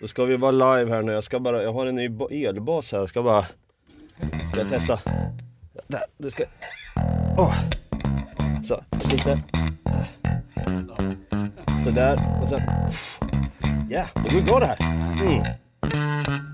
Då ska vi vara live här nu. Jag ska bara, jag har en ny elbas här. Jag ska bara, ska jag testa? Där, det ska, åh. Så, lite. Äh. Sådär, och sen, ja, det går bra det här. Mm.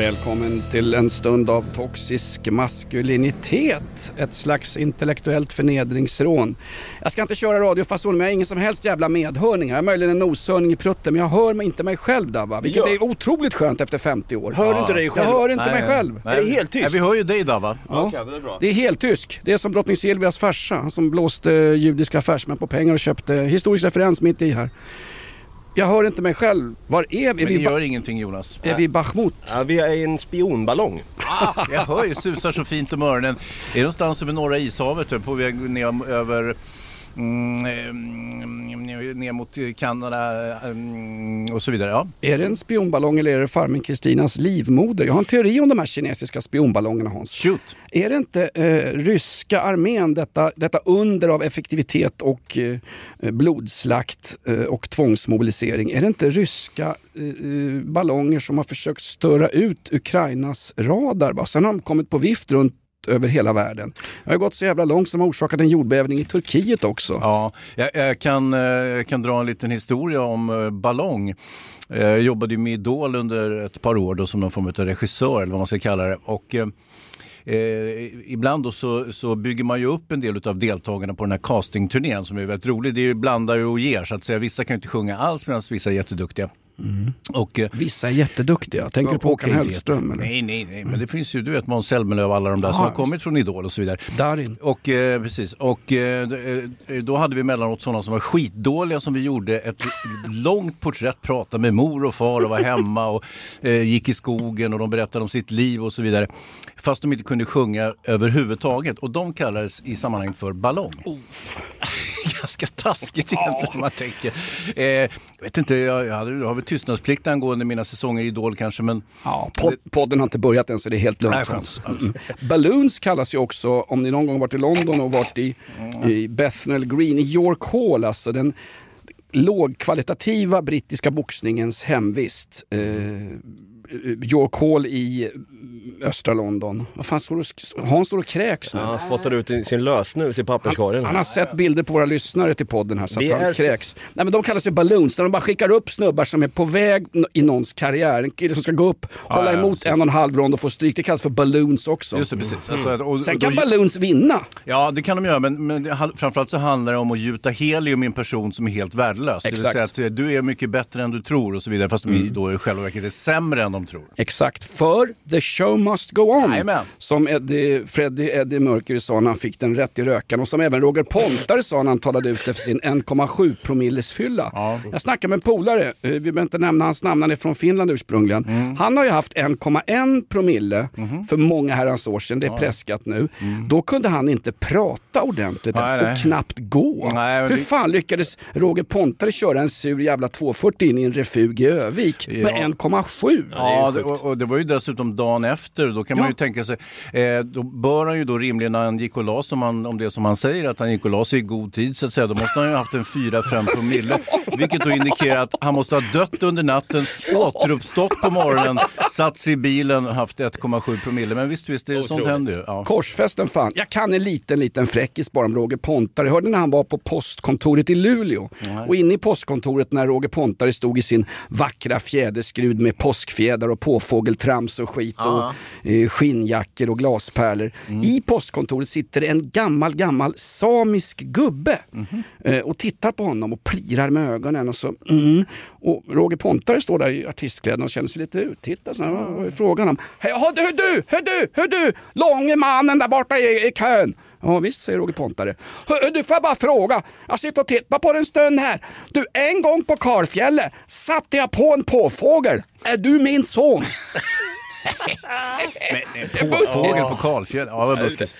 Välkommen till en stund av toxisk maskulinitet. Ett slags intellektuellt förnedringsrån. Jag ska inte köra radiofason men jag har ingen som helst jävla medhörning. Jag har möjligen en noshörning i prutten men jag hör mig inte mig själv Dabba. Vilket Ja. är otroligt skönt efter 50 år. Hör du inte dig Jag själv? hör inte Nej, mig själv. nej. Är det helt tyst? Nej, vi hör ju dig Dava. Ja. Okej, det är bra. Det är helt tysk. Det är som drottning Silvias farsa. Han som blåste judiska affärsmän på pengar och köpte historisk referens mitt i här. Jag hör inte mig själv. Var är vi? Är Men vi, det ba- gör ingenting Jonas. är vi i Bachmut? Ja, vi är i en spionballong. Ah, jag hör ju susar så fint om öronen. Är det någonstans över norra ishavet på väg ner över mm, eh, ner mot Kanada mm, och så vidare. Ja. Är det en spionballong eller är det farmen Kristinas livmoder? Jag har en teori om de här kinesiska spionballongerna Hans. Shoot! Är det inte eh, ryska armén, detta, detta under av effektivitet och eh, blodslakt eh, och tvångsmobilisering, är det inte ryska eh, eh, ballonger som har försökt störa ut Ukrainas radar? Va? Sen har de kommit på vift runt över hela världen. Det har gått så jävla långt som de har orsakat en jordbävning i Turkiet också. Ja, jag, jag, kan, eh, jag kan dra en liten historia om eh, ballong. Eh, jag jobbade med Idol under ett par år då, som någon form av regissör eller vad man ska kalla det. Och, eh, ibland då så, så bygger man ju upp en del av deltagarna på den här castingturnén som är väldigt rolig. Det är ju blandar och ger så att säga. Vissa kan ju inte sjunga alls medan vissa är jätteduktiga. Och, eh, Vissa är jätteduktiga. Tänker du på Håkan Hellström? Eller? Nej, nej, nej, men det finns ju, du vet Måns Zelmerlöw och alla de där som Ja, har kommit från Idol och så vidare. Darin. Och eh, precis, och eh, eh, då hade vi emellanåt sådana som var skitdåliga som vi gjorde ett långt porträtt, pratade med mor och far och var hemma och eh, gick i skogen och de berättade om sitt liv och så vidare. Fast de inte kunde sjunga överhuvudtaget och de kallades i sammanhanget för ballong. Ganska taskigt egentligen om man tänker. Eh, jag vet inte, jag, jag, hade, jag har väl tystnadsplikt angående mina säsonger i Idol kanske men Ja, pod podden har inte börjat än så det är helt lugnt. Mm. Balloons kallas ju också, om ni någon gång varit i London och varit i, i Bethnal Green, i York Hall, alltså den lågkvalitativa brittiska boxningens hemvist. Eh, York Hall i östra London. Vad fan står och Hans står och kräks nu. Ja, han spottar ut i sin lösnus i papperskorgen. Han har sett bilder på våra lyssnare till podden här så Vi att han kräks. Nej men de kallas ju balloons, när de bara skickar upp snubbar som är på väg i någons karriär. En kille som ska gå upp, hålla ja, emot precis. en och en halv rond och få stryk. Det kallas för balloons också. just det precis. Alltså, och, Sen och kan då- balloons vinna. Ja, det kan de göra, men, men framförallt så handlar det om att gjuta helium i en person som är helt värdelös. Det vill Exakt. säga att eh, du är mycket bättre än du tror och så vidare, fast de då i själva verket är sämre än de tror. Exakt, för the show must go on. Jajamän. Som Eddie, Freddie Eddie Mercury sa när han fick den rätt i rökan och som även Roger Pontare sa när han talade ut efter sin 1,7 promillesfylla. Ja. Jag snackade med en polare, eh, vi behöver inte nämna hans namn, han är från Finland ursprungligen. Mm. Han har ju haft 1,1 promille Mhm. för många herrans år sedan, det är preskat nu. Då kunde han inte prata ordentligt Mm. Nej, ens, nej. och knappt gå. Nej, Hur det- fan lyckades Roger Pontare köra en sur jävla 240 in i en refug i Övik Ja. med 1,7? Ja, det, och, och det var ju dessutom dagen efter. Då kan man Ja. ju tänka sig, eh, då bör han ju då rimligen när han gick och la sig, om, han- om det som han säger, att han gick och la sig i god tid så att säga, då måste han ju ha haft en 4-5 promille. vilket då indikerar att han måste ha dött under natten, återuppstått på morgonen, satt sig i bilen och haft 1,7 promille. Men visst, visst, det, sånt Otroligt. händer ju. Ja. Korsfästen fan. Jag kan en liten, liten fräckis bara om Roger Pontare. Jag hörde när han var på postkontoret i Luleå. Och inne i postkontoret när Roger Pontare stod i sin vackra fjäderskrud med påskfjädrar och påfågeltrams och skit och eh, skinnjackor och glaspärlor. I postkontoret sitter en gammal, gammal samisk gubbe eh, och tittar på honom och plirar med ögonen och så mm. Och Roger Pontare står där i artistkläderna och känner sig lite uttittad. Vad är frågan om? Hör du, hör du, hör du, hör du, långe mannen där borta i, i kön. Ja visst, säger Roger Pontare. Hör, Du får jag bara fråga, jag sitter och tittar på den en stund här. Du, en gång på Karlfjället satte jag på en påfågel. Är du min son? Men, påfågel på Karlfjäll, ja vad buskis.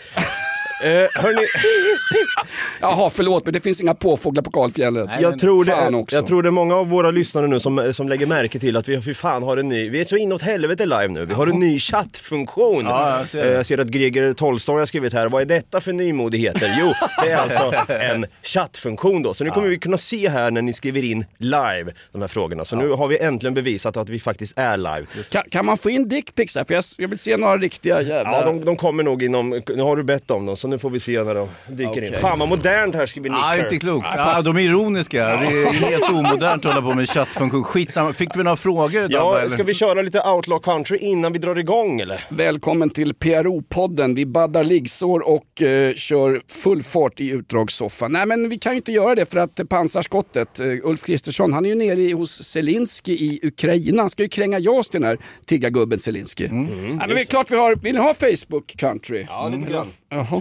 Eh, hörni, Jaha, förlåt men det finns inga påfåglar på Karlfjället. jag tror, det, också. jag tror det är många av våra lyssnare nu som, som lägger märke till att vi för fan har en ny, vi är så inåt helvete live nu, vi har en ny chattfunktion. Ja, jag ser. Eh, jag ser att Greger Tolstoy har skrivit här, vad är detta för nymodigheter? Jo, det är alltså en chattfunktion då, så nu kommer vi kunna se här när ni skriver in live de här frågorna. Så nu har vi äntligen bevisat att vi faktiskt är live. Kan, kan man få in dickpics här? För jag, jag vill se några riktiga jävla... Ja, de, de kommer nog inom, nu har du bett om dem, så nu får vi se när de dyker in. Okej. Fan vad modernt här skriver Nick Ja, här. inte klokt. Ja, de är ironiska. Det är helt omodernt att hålla på med chattfunktion. Skitsamma. Fick vi några frågor? Dabba, Ja, eller? ska vi köra lite outlaw country innan vi drar igång eller? Välkommen till PRO-podden. Vi baddar liggsår och eh, kör full fart i utdragssoffan. Nej men vi kan ju inte göra det för att pansarskottet, eh, Ulf Kristersson, han är ju nere i- hos Zelensky i Ukraina. Han ska ju kränga JAS den här tiggargubben Zelensky. Nej, men det är klart vi har, vill ni ha Facebook country? Ja, lite grann. Jaha.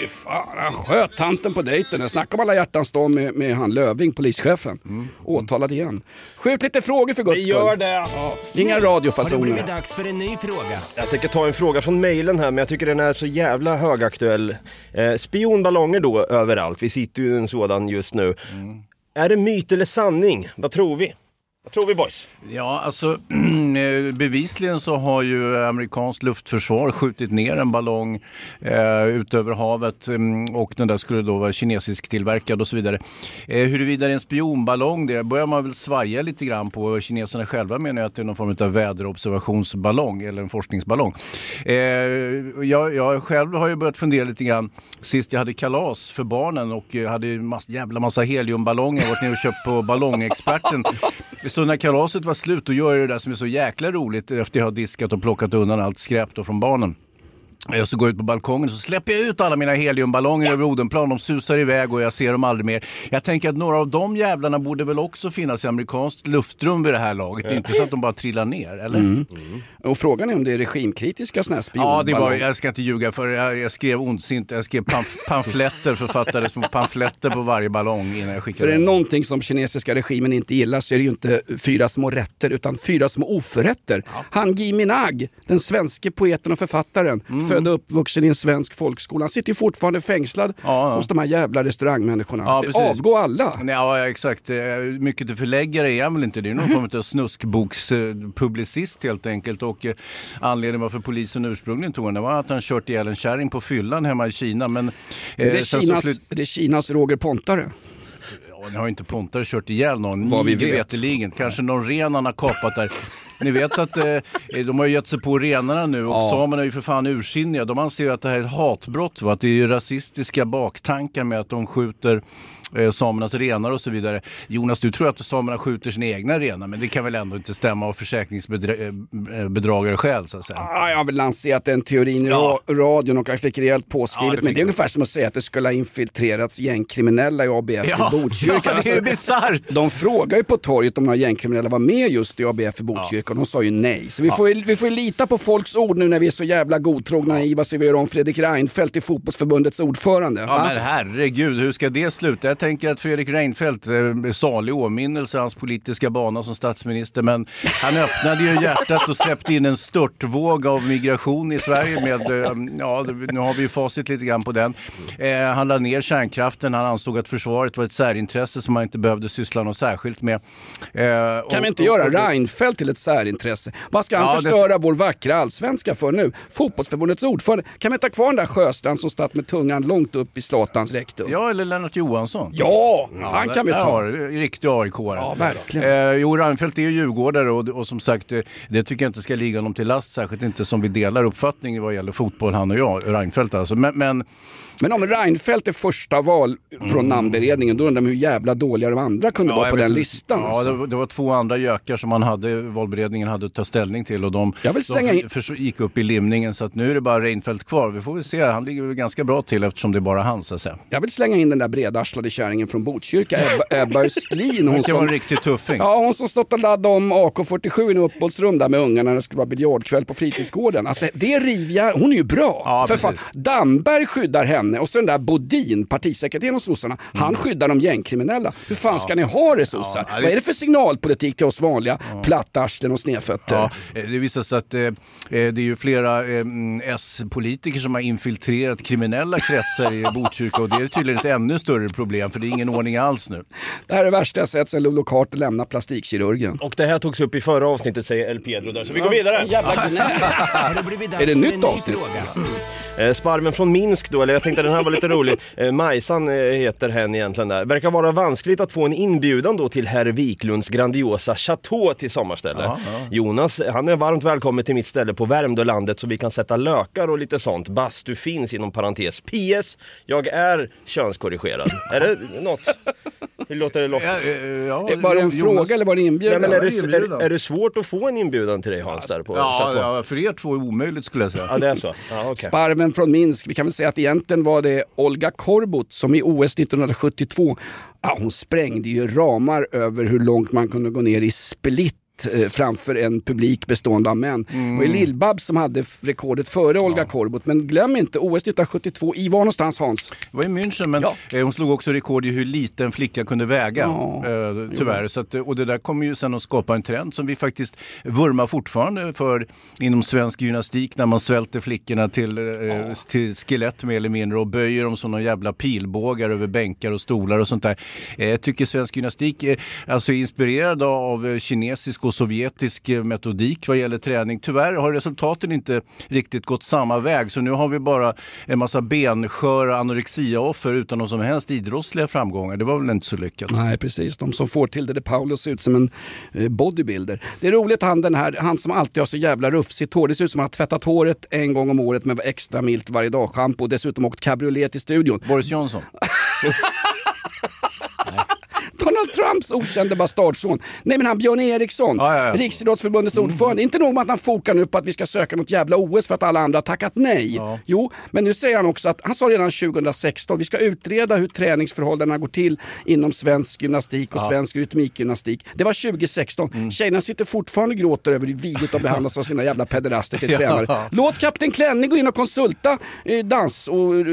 Fy fan, han sköt tanten på dejten. Snacka om alla hjärtans dag med, med han Löving, polischefen. Åtalad igen. Skjut lite frågor för guds Vi skull. gör det! Inga Har det radiofasoner. blivit dags för en ny fråga? Jag tänker ta en fråga från mejlen här, men jag tycker den är så jävla högaktuell. Eh, spionballonger då överallt, vi sitter ju i en sådan just nu. Är det myt eller sanning? Vad tror vi? Vad tror vi boys? Ja, alltså eh, bevisligen så har ju amerikanskt luftförsvar skjutit ner en ballong eh, ut över havet mm, och den där skulle då vara kinesisk tillverkad och så vidare. Eh, huruvida det är en spionballong, det börjar man väl svaja lite grann på. Kineserna själva menar ju att det är någon form av väderobservationsballong eller en forskningsballong. Eh, jag, jag själv har ju börjat fundera lite grann sist jag hade kalas för barnen och eh, hade en mass, jävla massa heliumballonger. Varit nere och köpt på ballongexperten. Så när kalaset var slut då gör jag det där som är så jäkla roligt efter jag har diskat och plockat undan allt skräp då från barnen. Jag så går ut på balkongen och så släpper jag ut alla mina heliumballonger över Odenplan. De susar iväg och jag ser dem aldrig mer. Jag tänker att några av de jävlarna borde väl också finnas i amerikanskt luftrum vid det här laget. Det är inte så att de bara trillar ner, eller? Och frågan är om det är regimkritiska sådana här Ja, det var, spionballonger. jag ska inte ljuga för jag, jag skrev ondsint, jag skrev pamf, pamfletter, författade små pamfletter på varje ballong innan jag För skickade är det den. någonting som kinesiska regimen inte gillar så är det ju inte fyra små rätter utan fyra små oförrätter. Han Gui Minhag, den svenske poeten och författaren, Mm. Född och uppvuxen i en svensk folkskola. Han sitter ju fortfarande fängslad Ja, ja. hos de här jävla restaurangmänniskorna. Ja, precis. Avgå alla. Ja, exakt. Eh, Mycket till förläggare är han väl inte. Det är någon form av snuskbokspublicist helt enkelt. Och eh, anledningen varför polisen ursprungligen tog honom var att han kört ihjäl en kärring på fyllan hemma i Kina. Men, eh, Det är, Kinas, flytt- det är Kinas Roger Pontare. Ja, nu har inte Pontare kört ihjäl någon, Vad vi vet. Kanske någon ren han har kapat där. Ni vet att eh, de har gett sig på renarna nu och Ja. samerna är ju för fan ursinniga. De anser ju att det här är ett hatbrott. Va? Att det är ju rasistiska baktankar med att de skjuter eh, samernas renar och så vidare. Jonas, du tror att samerna skjuter sina egna renar, men det kan väl ändå inte stämma av försäkringsbedragare själv så att säga. Ah, jag har väl lanserat den teorin i Ja. ra- radion och jag fick rejält påskrivet. Ja, det men det är ungefär som att säga att det skulle ha infiltrerats gängkriminella i ABF Ja, i Botkyrka. ja, det är ju bisarrt. De frågade ju på torget om några gängkriminella var med just i ABF i Botkyrka och de sa ju nej. Så vi, får ju, vi får lita på folks ord nu när vi är så jävla godtrogna och naiva så vi gör om Fredrik Reinfeldt till fotbollsförbundets ordförande. Ja va? men herregud, hur ska det sluta? Jag tänker att Fredrik Reinfeldt, eh, salig åminnelse, hans politiska bana som statsminister, men han öppnade ju hjärtat och släppte in en störtvåg av migration i Sverige med, eh, ja nu har vi ju facit lite grann på den. Eh, han lade ner kärnkraften, han ansåg att försvaret var ett särintresse som man inte behövde syssla något särskilt med. Eh, Kan och- vi inte göra och- Reinfeldt till ett särintresse? Vad ska han Ja, det- förstöra vår vackra allsvenska för nu? Fotbollsförbundets ordförande. Kan vi ha kvar den där Sjöstrand som satt med tungan långt upp i Zlatans rektum? Ja, eller Lennart Johansson. Ja, han kan vi ta. har Riktig aik Ja, verkligen. Eh, jo, Reinfeldt är ju djurgårdare och, och som sagt, eh, det tycker jag inte ska ligga honom till last. Särskilt inte som vi delar uppfattning vad gäller fotboll, han och jag, Reinfeldt alltså. Men, men Men om Reinfeldt är första val från namnberedningen, då undrar man hur jävla dåliga de andra kunde vara jag på den inte. listan. Ja, alltså. det, var- det var två andra gökar som han hade valberedningen hade att ta ställning till och de, Jag vill slänga de för, gick upp i limningen så att nu är det bara Reinfeldt kvar. Vi får väl se, han ligger väl ganska bra till eftersom det är bara han så att säga. Jag vill slänga in den där bredarslade kärringen från Botkyrka, Ebba, Ebba Östlin. Hon kan vara en som, riktig tuffing. ja, hon som stått och laddat om AK47 i uppehållsrum där med ungarna när det skulle vara biljardkväll på fritidsgården. Alltså, det är rivjär, hon är ju bra. Ja, för fan. Damberg skyddar henne och så den där Bodin, partisekreteraren hos sossarna, han skyddar de gängkriminella. Hur fan ska ni ha det sossar? Mm. Ja, det- Vad är det för signalpolitik till oss vanliga plattarslen och snedfötter? Ja, eh, det visar sig att eh, eh, det är ju flera eh, mm, S-politiker som har infiltrerat kriminella kretsar i Botkyrka och det är tydligen ett ännu större problem för det är ingen ordning alls nu. Det här är det värsta jag sett sedan Lolo Carter lämnade plastikkirurgen. Och det här togs upp i förra avsnittet säger El Pedro där, så vi går vidare. Jävla Är det nytt avsnitt? fråga? Eh, Sparven från Minsk då, eller jag tänkte den här var lite rolig. Eh, Majsan eh, heter hen egentligen där. Verkar vara vanskligt att få en inbjudan då till herr Wiklunds grandiosa chateau till sommarställe. Jonas, eh, han är varmt välkommen till mitt ställe på Värmdölandet så vi kan sätta lökar och lite sånt. Bastu finns inom parentes. PS, jag är könskorrigerad. är det något? Hur låter det låta? Ja, eh, ja, Var det en Jonas- fråga eller var det Nej, inbjudan? men är, det är, är det svårt att få en inbjudan till dig Hans där på Ja, ja, för er två är omöjligt skulle jag säga. Ja, det är så? Ja, okej. Sparven från Minsk, vi kan väl säga att egentligen var det Olga Korbut som i OS 1972, ja, hon sprängde ju ramar över hur långt man kunde gå ner i split eh, framför en publik bestående av män. Det var Lill-Babs som hade rekordet före Olga Korbut. Men glöm inte OS 1972, i var någonstans Hans? Det var i München men Ja. eh, hon slog också rekord i hur liten en flicka kunde väga. Ja, eh, tyvärr. Så att, eh, och det där kommer ju sen att skapa en trend som vi faktiskt vurmar fortfarande för inom svensk gymnastik när man svälter flickorna till, eh, till skelett mer eller mindre och böjer dem som någon jävla pilbågar över bänkar och stolar och sånt där. Eh, jag tycker svensk gymnastik eh, alltså är inspirerad av eh, kinesisk och sovjetisk eh, metodik vad gäller träning. Tyvärr har resultaten inte riktigt gått samma väg så nu har vi bara en massa bensköra anorexiaoffer utan någon som helst idrottsliga framgångar. Det var väl inte så lyckat. Nej precis, de som får till det, det Paulus ser ut som en eh, bodybuilder. Det är roligt han den här, han som alltid har så jävla rufsigt hår. Det ser ut som att han har tvättat håret en gång om året med extra milt varje dag schampo och dessutom åkt cabriolet till studion. Boris Johnson. Donald Trumps okände bastardson. Nej men han Björn Eriksson, Ja, ja, ja. Riksidrottsförbundets ordförande. Inte nog med att han fokar nu på att vi ska söka något jävla OS för att alla andra har tackat nej. Jo, men nu säger han också att, han sa redan 2016, vi ska utreda hur träningsförhållandena går till inom svensk gymnastik och svensk rytmikgymnastik. Det var 2016. Mm. Tjejerna sitter fortfarande och gråter över hur vidrigt de behandlas av sina jävla pederaster till Ja. tränare. Låt Kapten Klänning gå in och konsulta eh, dans och eh,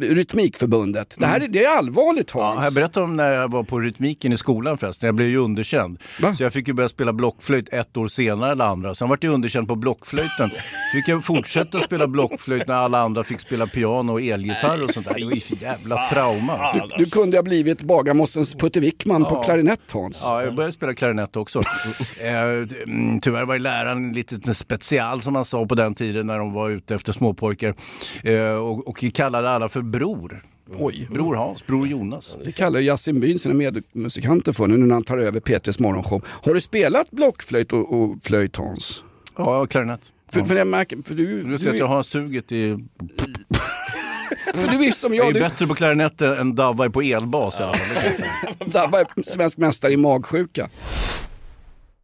rytmikförbundet. Det här är, det är allvarligt Ja, Hans. jag berättade om när jag var på rytmiken i skolan förresten. Jag blev ju underkänd. Va? Så jag fick ju börja spela blockflöjt ett år senare än andra. Sen vart jag underkänd på blockflöjten. Fick jag fortsätta spela blockflöjt när alla andra fick spela piano och elgitarr och sånt där. Det var ju för jävla trauma. alltså. Du kunde ha blivit Bagarmossens Putte Wickman på klarinett Hans. Ja, jag började spela klarinett också. eh, mm, tyvärr var ju läraren lite special som man sa på den tiden när de var ute efter småpojkar. Eh, och, och kallade alla för bror. Oj. Bror Hans, bror Jonas. Det kallar ju Yasin Byn sina medmusikanter för nu när han tar över P3s morgonshow. Har du spelat blockflöjt och, och flöjt Hans? Ja, klarinett. För, för jag märker, för du, Du ser att jag har suget i... för du är som Jag är jag, ju du bättre på klarinett än Davva är på elbas säga. Dabba är svensk mästare i magsjuka.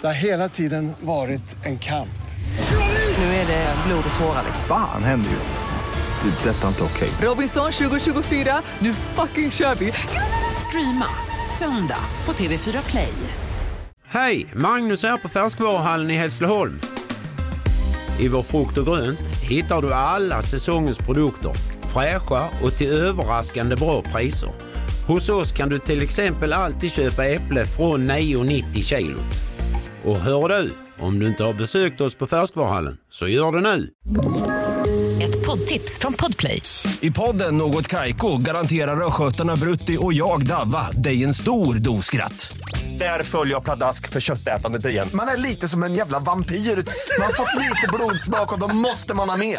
Det har hela tiden varit en kamp. Nu är det blod och tårar. liksom. Fan händer just nu. Det. är Detta är inte okej. Robinson 2024, nu fucking kör vi! Streama söndag på TV4 Play. Hej! Magnus här på Färskvaruhallen i Hässleholm. I vår frukt och grönt hittar du alla säsongens produkter. Fräscha och till överraskande bra priser. Hos oss kan du till exempel alltid köpa äpple från 9,90 kilot. Och hör du, om du inte har besökt oss på Färskvaruhallen, så gör det nu! Ett poddtips från Podplay. I podden Något Kaiko garanterar östgötarna Brutti och jag, Davva, dig en stor dos skratt. Där följer jag pladask för köttätandet igen. Man är lite som en jävla vampyr. Man har fått lite blodsmak och då måste man ha mer.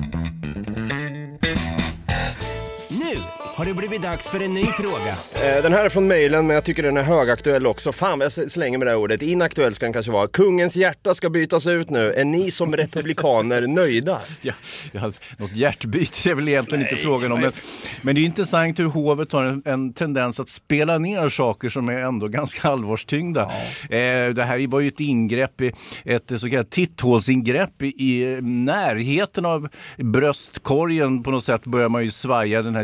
har det blivit dags för en ny fråga. Eh, Den här är från mejlen men jag tycker den är högaktuell också. Fan vad jag slänger med det här ordet. Inaktuell ska den kanske vara. Kungens hjärta ska bytas ut nu. Är ni som republikaner nöjda? Ja, ja, något hjärtbyte är väl egentligen inte frågan om. Men, men det är intressant hur hovet har en, en tendens att spela ner saker som är ändå ganska allvarstyngda. Eh, det här var ju ett ingrepp, i, ett så kallat titthålsingrepp i, närheten av bröstkorgen. På något sätt börjar man ju svaja den här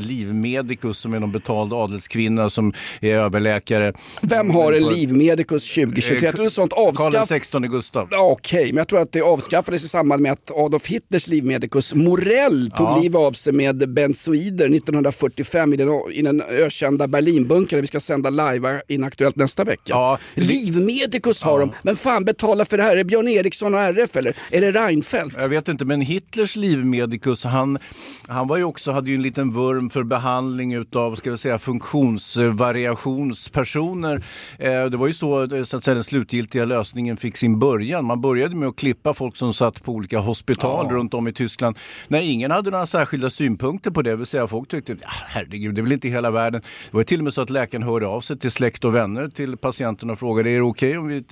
livmedicus som är någon betald adelskvinna som är överläkare. Vem har en livmedicus 2023? Jag tror sånt Karl avskaff... XVI Gustav. Ja, Okej, men jag tror att det avskaffades i samband med att Adolf Hitlers livmedicus Morell tog Ja. liv av sig med benzoider 1945 i den, i den ökända Berlinbunkern. Vi ska sända live in Aktuellt nästa vecka. Ja. Livmedicus har de. Men fan betalar för det här? Är det Björn Eriksson och RF eller? Är det Reinfeldt? Jag vet inte, men Hitlers livmedicus, han, han var ju också, hade ju en liten vurm för behandling utav, ska vi säga, funktionsvariationspersoner. Eh, det var ju så, eh, så att säga, den slutgiltiga lösningen fick sin början. Man började med att klippa folk som satt på olika hospital runt om i Tyskland. När ingen hade några särskilda synpunkter på det, vill säga folk tyckte, ja, herregud, det är väl inte hela världen. Det var till och med så att läkaren hörde av sig till släkt och vänner till patienten och frågade, är det okej om vi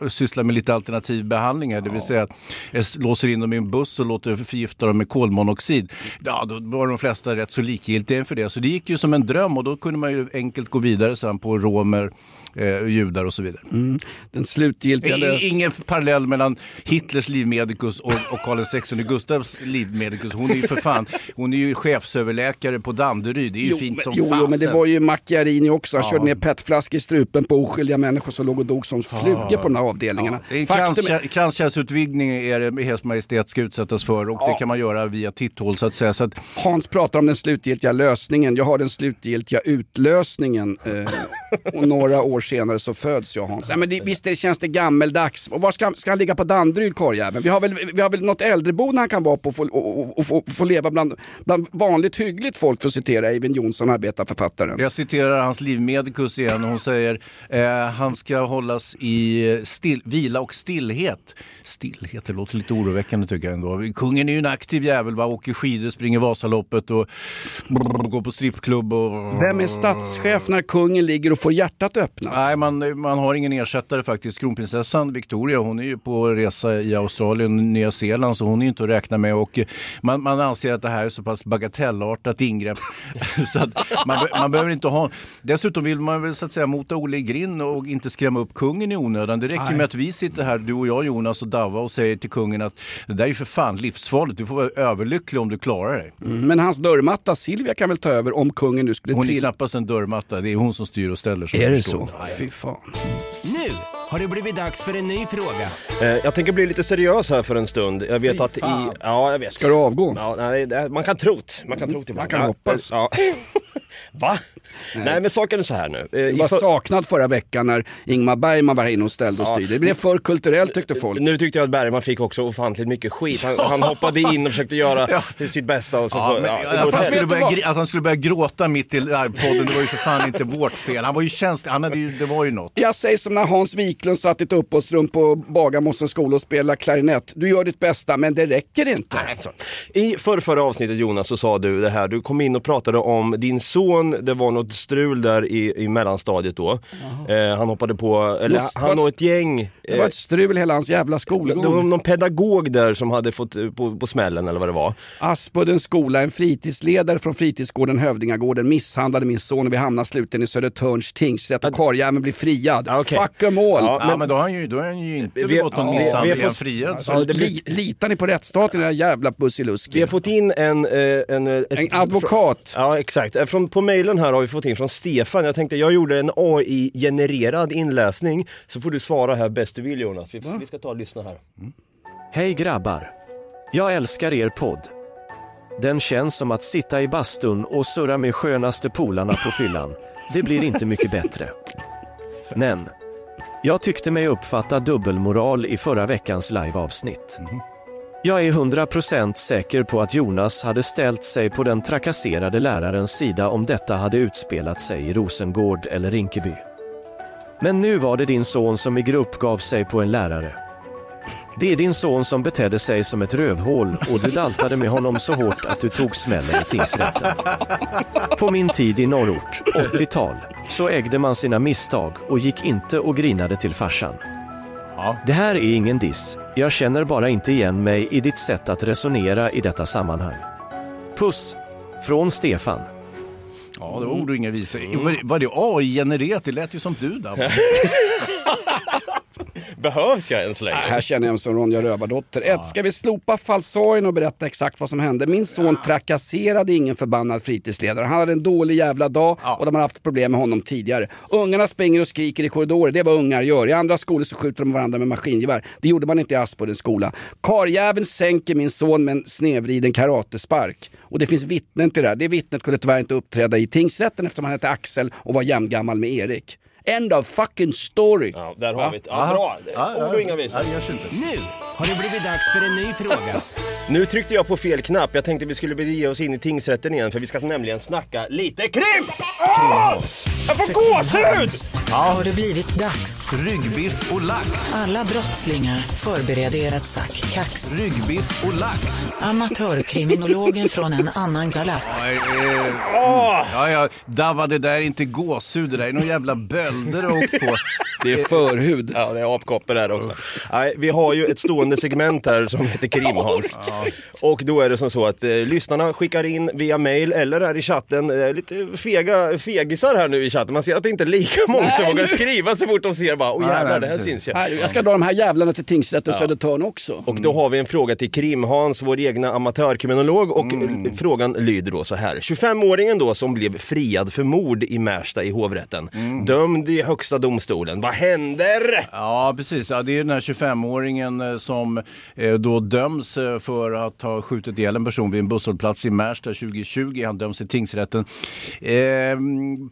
eh, sysslar med lite alternativ behandling här? Det vill säga, eh, låser in dem i en buss och låter förgifta dem med kolmonoxid. Ja, då var de flesta rätt så likgiltiga inför det. Så det gick ju som en dröm och då kunde man ju enkelt gå vidare sen på romer, eh, judar och så vidare. Den slutgiltiga lös... Ingen parallell mellan Hitlers livmedicus och, och Karl XVI Gustavs livmedicus. Hon är ju för fan, hon är ju chefsöverläkare på Danderyd. Det är ju Jo, fint som jo, jo, men det fasen. var ju Macchiarini också. Han Ja. körde ner petflaskor i strupen på oskyldiga människor som låg och dog som flugor på de här avdelningarna. Faktum kranskär- Kranskärlsutvidgning är det Ers Majestät ska utsättas för och det kan man göra via titthål så att säga. Så att, Hans pratar om den slutgiltiga lösningen. Jag har den slutgiltiga utlösningen. Eh, och några år senare så föds jag Hans. Nej, men det, visst det känns det gammeldags. Och var ska, ska han ligga på Danderyd korjäveln? Vi har väl, vi har väl något äldreboende han kan vara på och få, och, och, och, få- leva bland, bland vanligt hyggligt folk för att citera Eivind Johnson, arbetarförfattaren. jag citerar hans livmedikus igen och hon säger eh, han ska hållas i still, vila och stillhet. Stillhet, det låter lite oroväckande tycker jag ändå. Kungen är ju en aktiv jävel, va? åker skidor, springer Vasaloppet och går på strippklubb. Och... Vem är statschef när kungen ligger och får hjärtat öppnat? Nej, man, man har ingen ersättare faktiskt. Kronprinsessan Victoria, hon är ju på resa i Australien och Nya Zeeland så hon är ju inte att räkna med. Och eh, man, man anser att det här är så pass bagatellartat ingrepp så att man, man behöver inte ha... Dessutom vill man väl så att säga mota Olle i grind och inte skrämma upp kungen i onödan. Det räcker Nej. med att vi sitter här, du och jag Jonas och Davva och säger till kungen att det där är för fan livsfarligt. Du får vara överlycklig om du klarar dig. Mm, Men hans dörrmatta Silvia kan väl ta över om kungen nu skulle Hon är trilla. knappast en dörrmatta, det är hon som styr och ställer. som Är det så? Fy fan. Nu har det blivit dags för en ny fråga. Eh, jag tänker bli lite seriös här för en stund. Jag vet Fy att i... fan. Ja, jag vet. Ska du avgå? Ja, nej, det, man kan trot. Man kan trot ibland. Man kan Ja, hoppas. Ja. Va? Nej. men saken är så här nu. Eh, i var för- saknad förra veckan när Ingmar Bergman var här inne och ställde och Ja. styrde. Det blev för kulturellt tyckte folk. Nu tyckte jag att Bergman fick också ofantligt mycket skit. Han, han hoppade in och försökte göra sitt bästa. Och så Ja, men, ja, det att, går åt han skulle börja, gri- att han skulle börja gråta mitt i livepodden, det var ju för fan inte vårt fel. Han var ju känslig, han hade ju, det var ju något. Jag säger som när Hans Wiklund satt i ett uppehållsrum på Bagarmossens skola och spelade klarinett. Du gör ditt bästa men det räcker inte. I förra, avsnittet Jonas så sa du det här, du kom in och pratade om din son, det var något strul där i, i mellanstadiet då. Eh, han hoppade på, eller Något- han och ett gäng. Det var eh, ett strul hela hans jävla det var skolgång. någon pedagog där som hade fått eh, på, på smällen eller vad det var. Aspuddens skola, en fritidsledare från fritidsgården Hövdingagården misshandlade min son och vi hamnade slutligen i Södertörns tingsrätt och karljäveln blir friad. okej. Fuck em all! Ja, men, då, har han ju, då är han ju inte Vi- begått någon ja, misshandel, har fått- friad. Så Ja, det blir- Li, litar ni på rättsstaten era jävla bussiluski? Vi har fått in en... eh, En, eh, ett, En advokat. Ja exakt, Eh, från, på mejlen här har vi fått in från Stefan. Jag tänkte jag gjorde en AI-genererad inläsning. Så får du svara här bäst du vill Jonas. Vi, vi ska ta och lyssna här. Hej grabbar! Jag älskar er podd. Den känns som att sitta i bastun och surra med skönaste polarna på fyllan. Det blir inte mycket bättre. Men, jag tyckte mig uppfatta dubbelmoral i förra veckans liveavsnitt. Jag är 100% säker på att Jonas hade ställt sig på den trakasserade lärarens sida om detta hade utspelat sig i Rosengård eller Rinkeby. Men nu var det din son som i grupp gav sig på en lärare. Det är din son som betedde sig som ett rövhål och du daltade med honom så hårt att du tog smällen i tingsrätten. På min tid i norrort, 80-tal, så ägde man sina misstag och gick inte och grinade till farsan. Det här är ingen diss. Jag känner bara inte igen mig i ditt sätt att resonera i detta sammanhang. Puss! Från Stefan. Ja, det var ord och inga visor. Var, var det AI-genererat? Det lät ju som du där. Behövs jag ens längre? Här känner jag mig som Ronja Rövardotter. Ett, ska vi slopa falsarien och berätta exakt vad som hände? Min son trakasserade ingen förbannad fritidsledare. Han hade en dålig jävla dag och de har haft problem med honom tidigare. Ungarna springer och skriker i korridorer, det är vad ungar gör. I andra skolor så skjuter de varandra med maskingevär. Det gjorde man inte i Aspuddens skola. Karljäveln sänker min son med en snedvriden karatespark. Och det finns vittnen till det här. Det vittnet kunde tyvärr inte uppträda i tingsrätten eftersom han hette Axel och var jämngammal med Erik. End of fucking story. Ja, där har vi det. Ja, bra. Ja, ja, Ord och inga visor. Nu har det blivit dags för en ny fråga. Nu tryckte jag på fel knapp. Jag tänkte vi skulle bege oss in i tingsrätten igen för vi ska nämligen snacka lite krim! Krimhals. Jag får gåshud! Har det blivit dags? Ryggbiff och lax. Alla brottslingar, förbered er att sack kax. Ryggbiff och lax. Amatörkriminologen från en annan galax. Ja, ja, Dava, det där är inte gåshud, det där är någon jävla bölder du åkt på. Det är förhud. Ja, det är apkoppor där också. Nej, vi har ju ett stående segment här som heter Krimhals. Och då är det som så att eh, lyssnarna skickar in via mail eller här i chatten, eh, lite fega fegisar här nu i chatten. Man ser att det inte är lika många som vågar skriva så fort de ser bara, åh jävlar nej, det här precis. syns ju. Här, jag ska dra de här jävlarna till tingsrätten Södertörn också. Och då har vi en fråga till Krim-Hans, vår egna amatörkriminolog och Mm. l- frågan lyder då så här. 25-åringen då som blev friad för mord i Märsta i hovrätten, Mm. dömd i högsta domstolen. Vad händer? Ja, precis. Ja, det är den här 25-åringen eh, som eh, då döms eh, för att ha skjutit ihjäl en person vid en busshållplats i Märsta 2020. Han döms i tingsrätten. Eh,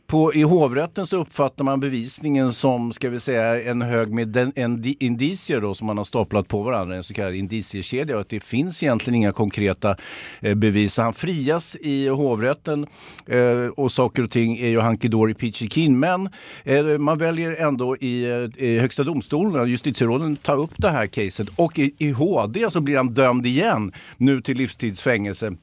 på, I hovrätten så uppfattar man bevisningen som, ska vi säga, en hög med den, en, di- indicier då, som man har staplat på varandra, en så kallad indiciekedja. Och att det finns egentligen inga konkreta eh, bevis. Så han frias i hovrätten eh, och saker och ting är ju hankidori pitchikin. keen. Men eh, man väljer ändå i, eh, i Högsta domstolen, justitieråden, ta upp det här caset och i, i HD så blir han dömd igen, nu till livstidsfängelse.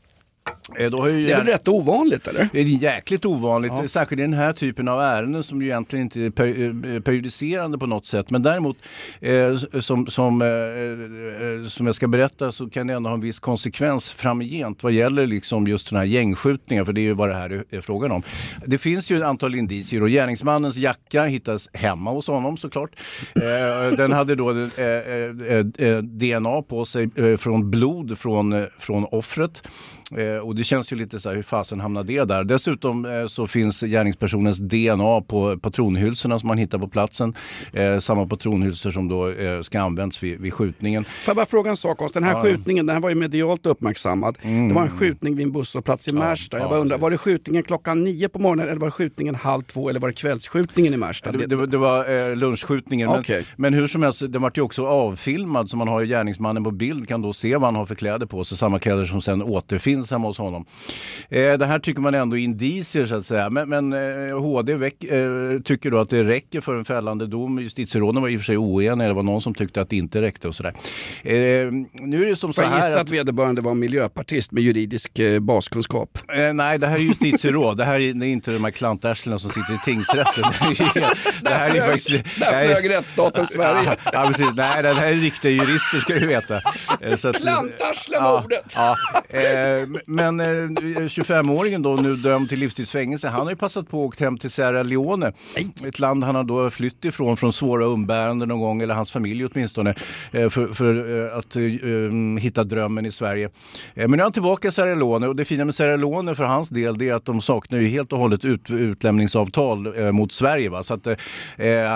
Eh, Det är väl rätt ovanligt eller? det är jäkligt ovanligt, särskilt i den här typen av ärenden som ju egentligen inte är per, eh, prejudicerande på något sätt. Men däremot, eh, som, som, eh, eh, som jag ska berätta, så kan det ändå ha en viss konsekvens framgent vad gäller liksom just sådana här gängskjutningar, för det är ju vad det här är, frågan om. Det finns ju ett antal indicier och gärningsmannens jacka hittas hemma hos honom såklart. Eh, den hade då eh, eh, eh, DNA på sig eh, från blod från, eh, från offret. Eh, och det känns ju lite så här, hur fasen hamnar det där? Dessutom eh, så finns gärningspersonens DNA på patronhylsorna som man hittar på platsen. Eh, samma patronhylsor som då eh, ska använts vid, vid skjutningen. Får jag bara fråga en sak? Den här Ja. skjutningen den här var ju medialt uppmärksammad. Mm. Det var en skjutning vid en busshållplats i Märsta. Jag ja, bara undrar, var det skjutningen klockan nio på morgonen eller var det skjutningen halv två eller var det kvällsskjutningen i Märsta? Det, det, var- det var eh, lunchskjutningen. Men, Okej. men hur som helst, den vart ju också avfilmad så man har ju gärningsmannen på bild kan då se vad han har för kläder på sig. Samma kläder som sen återfinns hemma hos honom. Eh, det här tycker man ändå är indicier så att säga. Men, men eh, HD väck, eh, tycker då att det räcker för en fällande dom. Justitieråden var i och för sig oeniga. Det var någon som tyckte att det inte räckte och sådär. Eh, nu är det som så Får jag här gissa att... att vederbörande var miljöpartist med juridisk eh, baskunskap? Eh, nej, det här är justitieråd. Det här är, det är inte de här klantärslena som sitter i tingsrätten. Det här är, det här är flög- faktiskt... där flög rättsstaten Sverige. Ja, precis. Nej, det här är riktiga jurister ska du veta. Att- Klantarslemordet! Ja, ja. Eh, men eh, 25-åringen då, nu dömd till livstidsfängelse, han har ju passat på att åka hem till Sierra Leone. Ett land han har då flytt ifrån från svåra umbäranden någon gång, eller hans familj åtminstone, eh, för, för eh, att eh, um, hitta drömmen i Sverige. Eh, men nu är han tillbaka i Sierra Leone och det fina med Sierra Leone för hans del det är att de saknar ju helt och hållet ut, utlämningsavtal eh, mot Sverige. Va? Så att eh,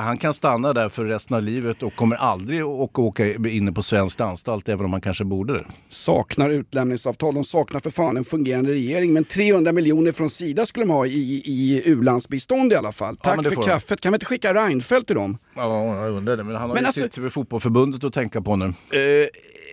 han kan stanna där för resten av livet och kommer aldrig att åka inne på svensk anstalt även om han kanske borde det. Saknar utlämningsavtal. De saknar för fan en fungerande regering. Men 300 miljoner från Sida skulle de ha i, i u-landsbistånd i alla fall. Ja, Tack det för får de. kaffet. Kan vi inte skicka Reinfeldt till dem? Ja, jag undrar det. Men han har Men ju alltså- sitt fotbollförbundet att tänka på nu. Eh,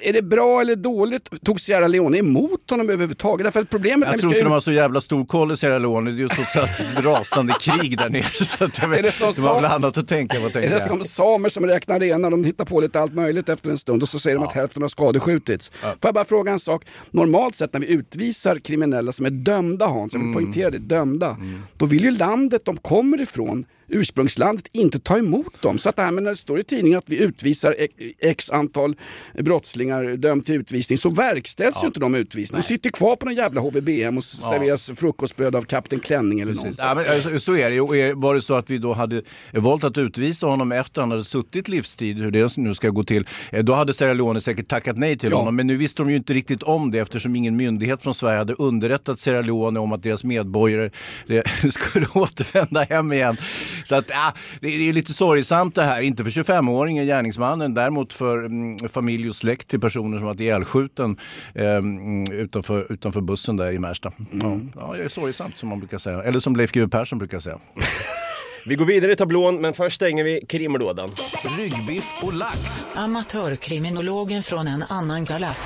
är det bra eller dåligt? Tog Sierra Leone emot honom överhuvudtaget? Därför att problemet Jag tror inte de ju- har så jävla stor koll i Sierra Leone. Det är ju allt ett rasande krig där nere. Så att jag vet, Är det som det var väl annat att tänka på. Är det jag. som samer som räknar renar? De hittar på lite allt möjligt efter en stund och så säger de att hälften har skadeskjutits. Får jag bara fråga en sak? Normalt sett när vi utvisar kriminella som är dömda Hans, jag vill poängtera det, dömda. Då vill ju landet de kommer ifrån ursprungslandet inte ta emot dem. Så att det här med när det står i tidningen att vi utvisar x- x antal brottslingar dömd till utvisning så verkställs ju inte de utvisningarna. De sitter kvar på någon jävla HVBM och serveras frukostbröd av Kapten Klänning eller något. Ja, men, alltså, så är det. Är- var det så att vi då hade valt att utvisa honom efter han hade suttit livstid, hur det nu ska gå till, eh, då hade Sierra Leone säkert tackat nej till Ja. honom. Men nu visste de ju inte riktigt om det eftersom ingen myndighet från Sverige hade underrättat Sierra Leone om att deras medborgare eh, skulle återvända hem igen. Så att, ja, det är lite sorgsamt det här. Inte för 25-åringen, gärningsmannen, däremot för mm, familj och släkt till personer som varit ihjälskjuten eh, mm, utanför, utanför bussen där i Märsta. Ja, ja, det är sorgsamt som man brukar säga. Eller som Leif GW Persson brukar säga. Vi går vidare i tablån, men först stänger vi krimlådan. Ryggbiff och lax. Amatörkriminologen från en annan galax.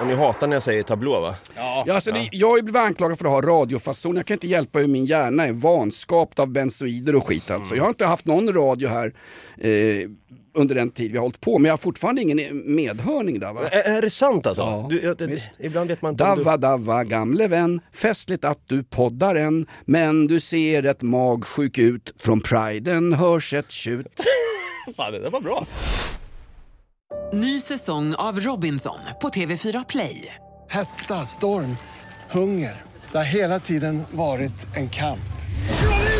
Och ni hatar när jag säger tablå va? Ja, alltså det, jag har ju blivit anklagad för att ha radiofason. Jag kan inte hjälpa hur min hjärna är vanskapt av benzoider och skit alltså. Jag har inte haft någon radio här eh, under den tid vi har hållit på. Men jag har fortfarande ingen medhörning där va? Är, är det sant alltså? Ja, du, jag, det, ibland vet man inte om du... Davva, davva, gamle vän. Festligt att du poddar än. Men du ser rätt magsjuk ut. Från priden hörs ett tjut. Fan, det där var bra. Ny säsong av Robinson på TV4 Play. Hetta, storm, hunger. Det har hela tiden varit en kamp.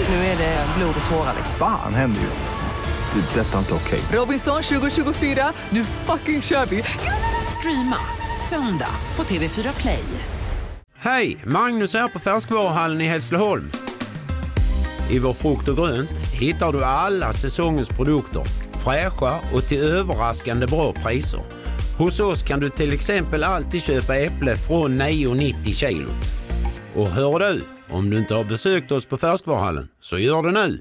Nu är det blod och tårar. Fan händer just nu. Det. Detta är inte okej. Robinson 2024, nu fucking kör vi! Streama söndag på TV4 Play. Hej! Magnus här på Färskvaruhallen i Hässleholm. I vår frukt och grönt hittar du alla säsongens produkter. Fräscha och till överraskande bra priser. Hos oss kan du till exempel alltid köpa äpple från 9,90 kilo. Och hör du, om du inte har besökt oss på Färskvaruhallen, så gör det nu!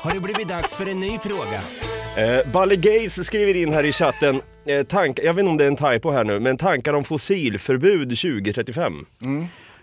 Har det blivit dags för en ny fråga. Eh, Balle Gays skriver in här i chatten, eh, tank, jag vet inte om det är en typo här nu, men tankar om fossilförbud 2035.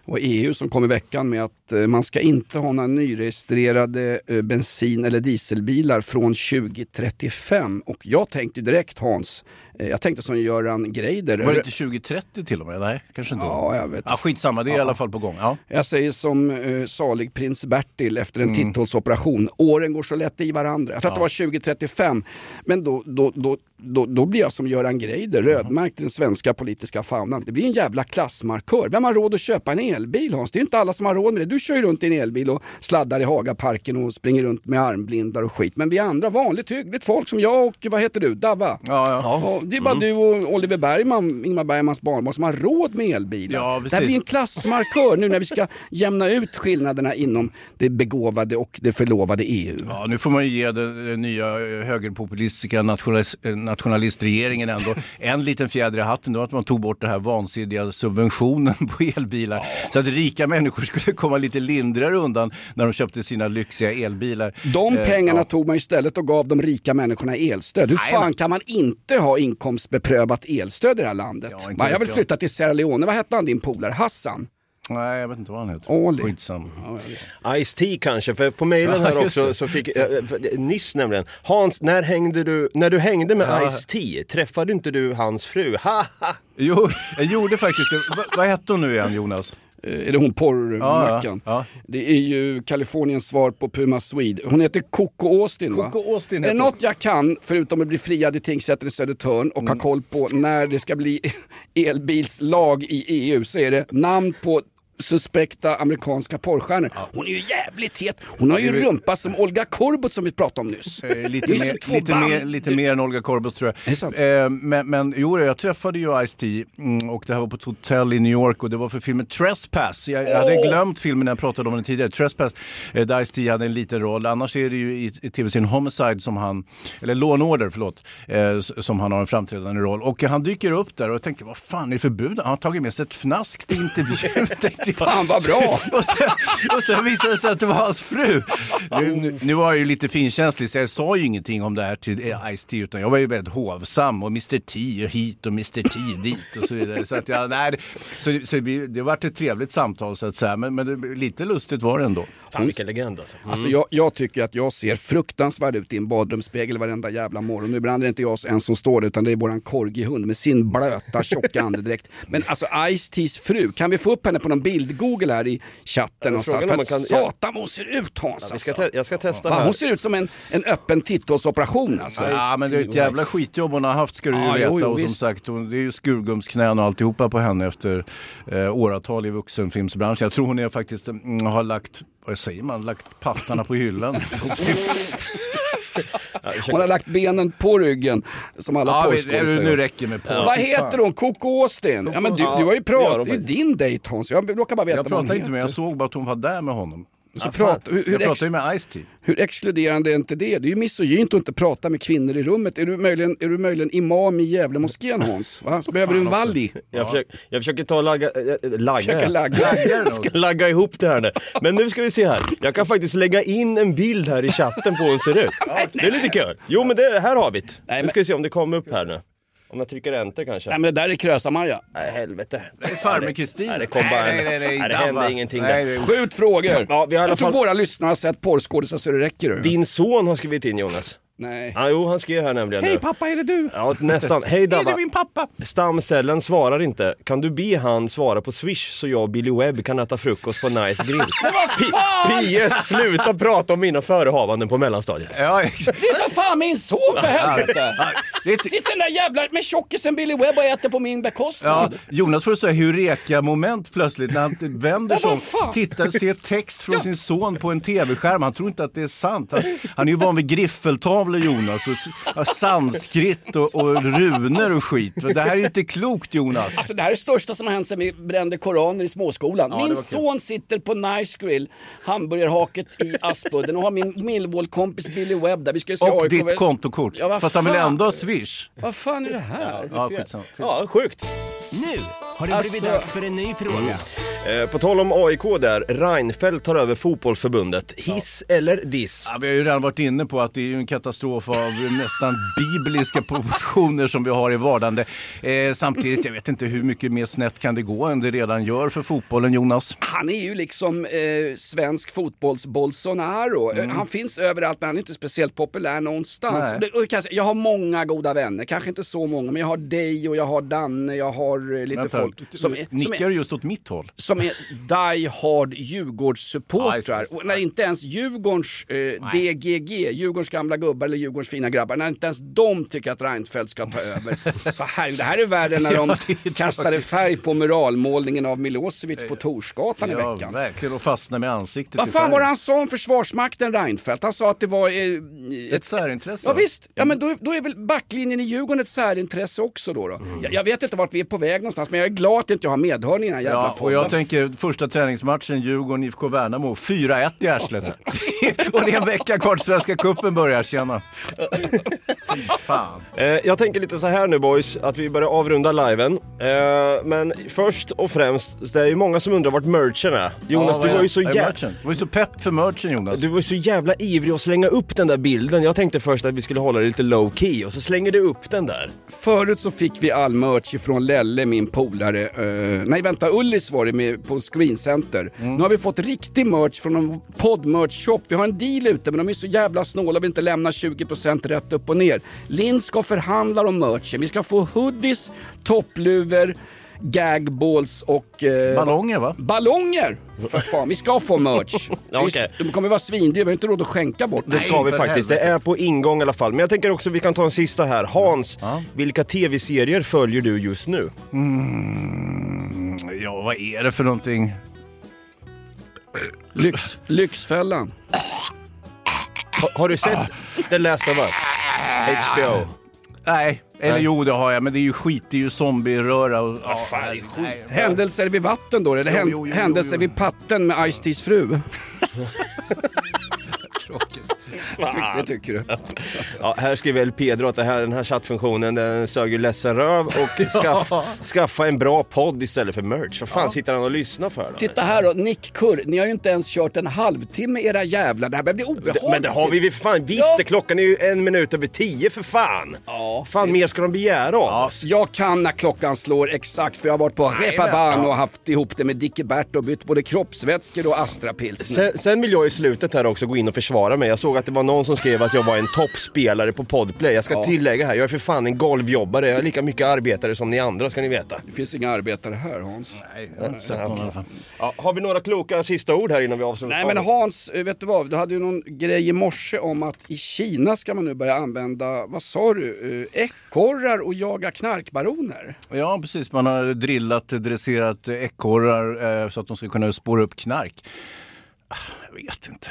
Och EU som kom i veckan med att eh, man ska inte ha några nyregistrerade eh, bensin eller dieselbilar från 2035. Och jag tänkte direkt Hans, Jag tänkte som Göran Greider. Var det inte 2030 till och med? Nej, kanske inte. Ja, jag vet. Ja, skitsamma, det är i Ja. alla fall på gång. Ja. Jag säger som eh, salig prins Bertil efter en Mm. titthålsoperation. Åren går så lätt i varandra. Jag tror att det var 2035. Men då, då, då, då, då blir jag som Göran Greider, rödmärkt i den svenska politiska faunan. Det blir en jävla klassmarkör. Vem har råd att köpa en elbil Hans? Det är inte alla som har råd med det. Du kör ju runt i en elbil och sladdar i Hagaparken och springer runt med armblindar och skit. Men vi andra, vanligt hyggligt folk som jag och vad heter du, Davva? Ja, ja. Det är bara du och Oliver Bergman, Ingmar Bergmans barnbarn, som har råd med elbilar. Ja, det här precis. blir en klassmarkör nu när vi ska jämna ut skillnaderna inom det begåvade och det förlovade EU. Ja, nu får man ju ge den eh, nya eh, högerpopulistiska nationalis- eh, nationalistregeringen ändå en liten fjäder i hatten. Det var att man tog bort det här vansinniga subventionen på elbilar. Så att rika människor skulle komma lite lindrigare undan när de köpte sina lyxiga elbilar. De Eh, pengarna ja. tog man istället och gav de rika människorna elstöd. Hur fan kan man inte ha inkomstbeprövat elstöd i det här landet? Ja, inte jag vill jag. flytta till Sierra Leone. Vad hette han din polare? Hassan? Nej, jag vet inte vad han heter. Ali. Skitsam. Ice-T kanske, för på mejlen här Ja, också så fick, äh, nyss nämligen, Hans, när hängde du, när du hängde med Ja. Ice-T, träffade inte du hans fru? Ha, ha. Jo, jag gjorde faktiskt det. Va, vad hette hon nu igen Jonas? Eh, Är det hon porrmackan? Ja, Det är ju Kaliforniens svar på Puma Swede. Hon heter Coco Austin va? Coco Austin är det heter något jag kan, förutom att bli friad i tingsrätten i Södertörn och Mm. ha koll på när det ska bli elbilslag i EU så är det namn på suspekta amerikanska porrstjärnor. Hon är ju jävligt het. Hon har ju är- rumpa som Olga Korbut som vi pratade om nyss. Eh, lite mer, lite, band. mer, lite mer än Olga Korbut tror jag. Eh, men, men jo, jag träffade ju Ice-T mm, och det här var på ett hotell i New York och det var för filmen Trespass. Jag, jag hade glömt filmen när jag pratade om den tidigare. Trespass, eh, där Ice-T hade en liten roll. Annars är det ju i, i tv-serien Homicide som han, eller Law Order, förlåt, eh, som han har en framträdande roll. Och han dyker upp där och jag tänkte, vad fan är det för bud? Han har tagit med sig ett fnask till intervjun. Fan vad bra! och, sen, och sen visade det sig att det var hans fru. Nu, nu, nu var jag ju lite finkänslig så jag sa ju ingenting om det här till eh, Ice-T utan jag var ju väldigt hovsam och Mr T och hit och Mr T dit och så vidare. Så, att jag, nej, det- så, så vi, det vart ett trevligt samtal så att säga men, men det, lite lustigt var det ändå. Fan vilken legend alltså. Mm. Alltså jag, jag tycker att jag ser fruktansvärd ut i en badrumsspegel varenda jävla morgon. Nu ibland är det inte jag en som står där utan det är våran korgihund med sin blöta tjocka andedräkt. Men alltså Ice-Ts fru, kan vi få upp henne på någon bild-google här i chatten någonstans? För att man kan- satan vad hon ser ut Hans Ja, vi alltså. ska te- jag ska testa Va, här. Hon ser ut som en, en öppen titthålsoperation alltså. Ja men det är ett jävla skitjobb hon har haft ska du ju Ja, veta jo, jo, och som visst. sagt hon, det är ju skurgumsknän och alltihopa på henne efter eh, åratal i vuxenfilmsbranschen. Jag tror hon är faktiskt mm, har lagt, vad säger man, lagt pattarna på hyllan. Hon har lagt benen på ryggen som alla Ja, vi- porrskådisar nu räcker med porr. Vad Fy heter hon? Coco Austin? Ja, men du, Ja, du har ju pratat, de det är din dejt Hans. Jag råkar bara veta Jag vad pratade inte med, jag heter. såg bara att hon var där med honom. Så Ja, prat- hur- hur jag pratade ju med Ice-T. Hur exkluderande är inte det? Det är ju misogynt att inte prata med kvinnor i rummet. Är du möjligen, är du möjligen imam i Gävlemoskén Hans? Va? Så behöver du en valli? Jag, försöker, jag försöker ta och lagga, äh, lagga. Försöker lagga. jag ska lagga ihop det här nu. Men nu ska vi se här. Jag kan faktiskt lägga in en bild här i chatten på hur hon ser ut. Det är lite kul. Jo men det, här har vi det. Nu ska vi se om det kommer upp här nu. Om jag trycker enter kanske. Nej men det där är Krösa-Maja. Nej helvete. Det är farmor Kristin. Nej, det kom bara en. Nej, nej, nej, Nej, det hände ingenting där. Skjut frågor! Ja, vi har Jag tror fall... våra lyssnare har sett porrskådisar så det räcker du. Din son har skrivit in Jonas. Nej. Ja, jo, han skrev här nämligen Hej nu. pappa, är det du? Ja, nästan. Hej Är Dabba. det min pappa? Stamcellen svarar inte. Kan du be han svara på swish så jag och Billy Webb kan äta frukost på Nice Grill? PS, sluta prata om mina förehavanden på mellanstadiet. Ja, Det är för fan min son för helvete! Sitter den där jävla med tjockisen Billy Webb och äter på min Ja, bekostnad. Jonas får säga Eureka-moment plötsligt när han vänder Ja, sig om, tittar, ser text från sin son på en tv-skärm. Han tror inte att det är sant. Han, han är ju van vid griffeltavlor Jonas, och sanskrit och, och runor och skit. Det här är ju inte klokt Jonas. Alltså det här är det största som har hänt sedan vi brände koraner i småskolan. Ja, min son sitter på Nice Grill, hamburgerhaket i Aspudden och har min Millwall-kompis Billy Webb där. Vi ska se Och AIK ditt kontokort. Ja, vad Fast han vill fan? ändå ha swish. Vad fan är det här? Ja. Ja, sjukt. Nu har det blivit Alltså- dags för en ny fråga. Eh, på tal om AIK där, Reinfeldt tar över fotbollsförbundet. Hiss eller diss? Ja, vi har ju redan varit inne på att det är en katastrof av nästan bibliska proportioner som vi har i vardande. Eh, samtidigt, jag vet inte hur mycket mer snett kan det gå än det redan gör för fotbollen, Jonas? Han är ju liksom eh, svensk fotbolls Bolsonaro. Eh, Han finns överallt men han är inte speciellt populär någonstans. Nej. Det, jag har många goda vänner, kanske inte så många, men jag har dig och jag har Danne, jag har eh, lite Vänta, folk som är, som nickar är, du just åt mitt håll? Som är die hard Djurgårdssupportrar. Ja, när inte ens Djurgårdens eh, DGG, Djurgårdens gamla gubbar eller Djurgårdens fina grabbar, när inte ens de tycker att Reinfeldt ska ta över. Så här, det här är värre när de kastade färg på muralmålningen av Milosevic på Torsgatan i Ja, veckan. verkligen. Och fastna med ansiktet Vad i fan var det han sa om Försvarsmakten Reinfeldt? Han sa att det var... Eh, Ett särintresse? Ja visst, ja, men då, då är väl backlinjen i Djurgården ett särintresse också då? då? Jag, jag vet inte vart vi är på väg någonstans men jag är glad att inte jag har medhörning i den här jävla Ja, podden. Tänker första träningsmatchen Djurgården-IFK Värnamo, 4-1 i arslet. och det är en vecka kvar till Svenska cupen börjar, tjena. Fy fan. Eh, jag tänker lite så här nu boys, att vi börjar avrunda liven. Eh, men först och främst, det är ju många som undrar vart merchen är. Jonas, Ja, du var är- ju så jävla... Du var ju så pepp för merchen Jonas. Du var ju så jävla ivrig att slänga upp den där bilden. Jag tänkte först att vi skulle hålla det lite low key och så slänger du upp den där. Förut så fick vi all merch ifrån Lelle, min polare. Eh, nej vänta, Ullis var det med på Screen Center. Mm. Nu har vi fått riktig merch från en podd-merch-shop. Vi har en deal ute men de är så jävla snåla och vill inte lämna 20% rätt upp och ner. Linn ska förhandla om merchen. Vi ska få hoodies, toppluvor, gagballs och... eh, Ballonger va? Ballonger! För fan, vi ska få merch. Ja, okej. De kommer vara svindyra, vi har inte råd att skänka bort. Det ska vi faktiskt. Det är på ingång i alla fall. Men jag tänker också vi kan ta en sista här. Hans, vilka tv-serier följer du just nu? Mm, ja, vad är det för någonting? Lyx, Lyxfällan. Ha, har du sett The Last of Us? HBO? Nej, eller Nej. jo det har jag, men det är ju skit, det är ju zombieröra och... Ja, fan, nej, nej. Händelser vid vatten då, eller Jo, jo, jo, händelser jo, jo. vid patten med Ice-Ts fru? Det tycker- du? Ja, här skriver El Pedro att det här, den här chattfunktionen den sög ju ledsen röv och skaff, skaffa en bra podd istället för merch. Vad fan sitter han och lyssnar för då? Titta här då, Nick Kurr, ni har ju inte ens kört en halvtimme era jävlar. Det här börjar bli obehagligt. Men det har vi väl för fan visst, Ja. klockan är ju en minut över tio för fan. Ja, fan mer ska de begära av oss? Jag kan när klockan slår exakt för jag har varit på Reepaban och haft ihop det med Dicke Bert och bytt både kroppsvätskor och Astrapilsner. Sen, sen vill jag i slutet här också gå in och försvara mig. Jag såg att det var någon som skrev att jag var en toppspelare på Podplay. Jag ska Ja. tillägga här, jag är för fan en golvjobbare. Jag är lika mycket arbetare som ni andra ska ni veta. Det finns inga arbetare här Hans. Nej, jag har inte sett någon i alla fall. Ja, har vi några kloka sista ord här innan vi avslutar? Nej men Hans, eh, vet du vad? Du hade ju någon grej i morse om att i Kina ska man nu börja använda, vad sa du, eh, ekorrar och jaga knarkbaroner. Ja, precis. Man har drillat, dresserat ekorrar eh, så att de ska kunna spåra upp knark. Ah, Jag vet inte.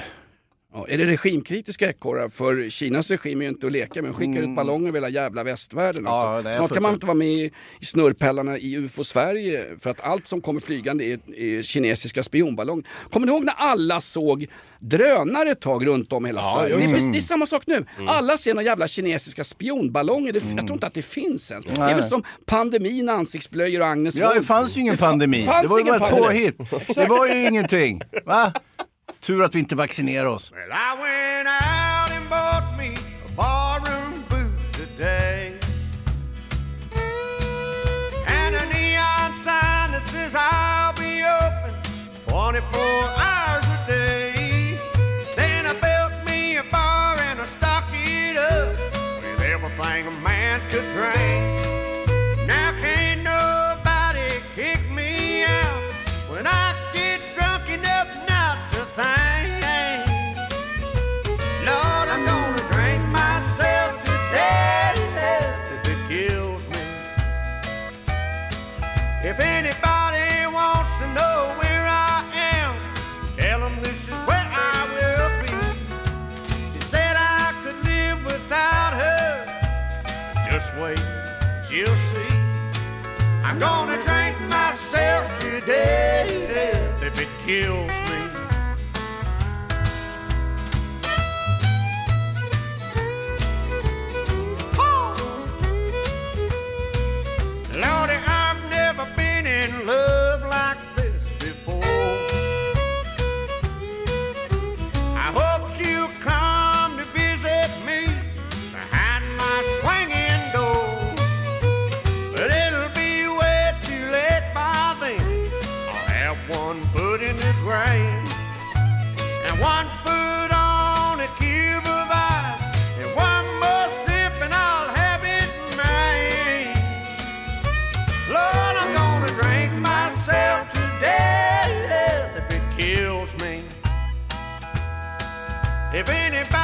Ja, är det regimkritiska ekorrar? För Kinas regim är ju inte att leka med. De skickar ut ballonger över hela jävla västvärlden. Alltså. Mm. Ja, nej, Snart kan man inte vara med i, snurrpellarna i UFO-Sverige för att allt som kommer flygande är, är kinesiska spionballonger. Kommer ni ihåg när alla såg drönare ett tag runt om hela Ja, Sverige? Och Det, är, mm. det är samma sak nu. Alla ser några jävla kinesiska spionballonger. Det, Jag tror inte att det finns ens. Det är väl Nej. som pandemin, ansiktsblöjor och Agnes Ja, det fanns ju ingen Det pandemi. Det var ju bara ett påhitt. Det var ju ingenting. Va? Tur att vi inte vaccinerar oss. Well, I went out and bought me a barroom boot today. And a neon sign that says I'll be open 24 hours If anybody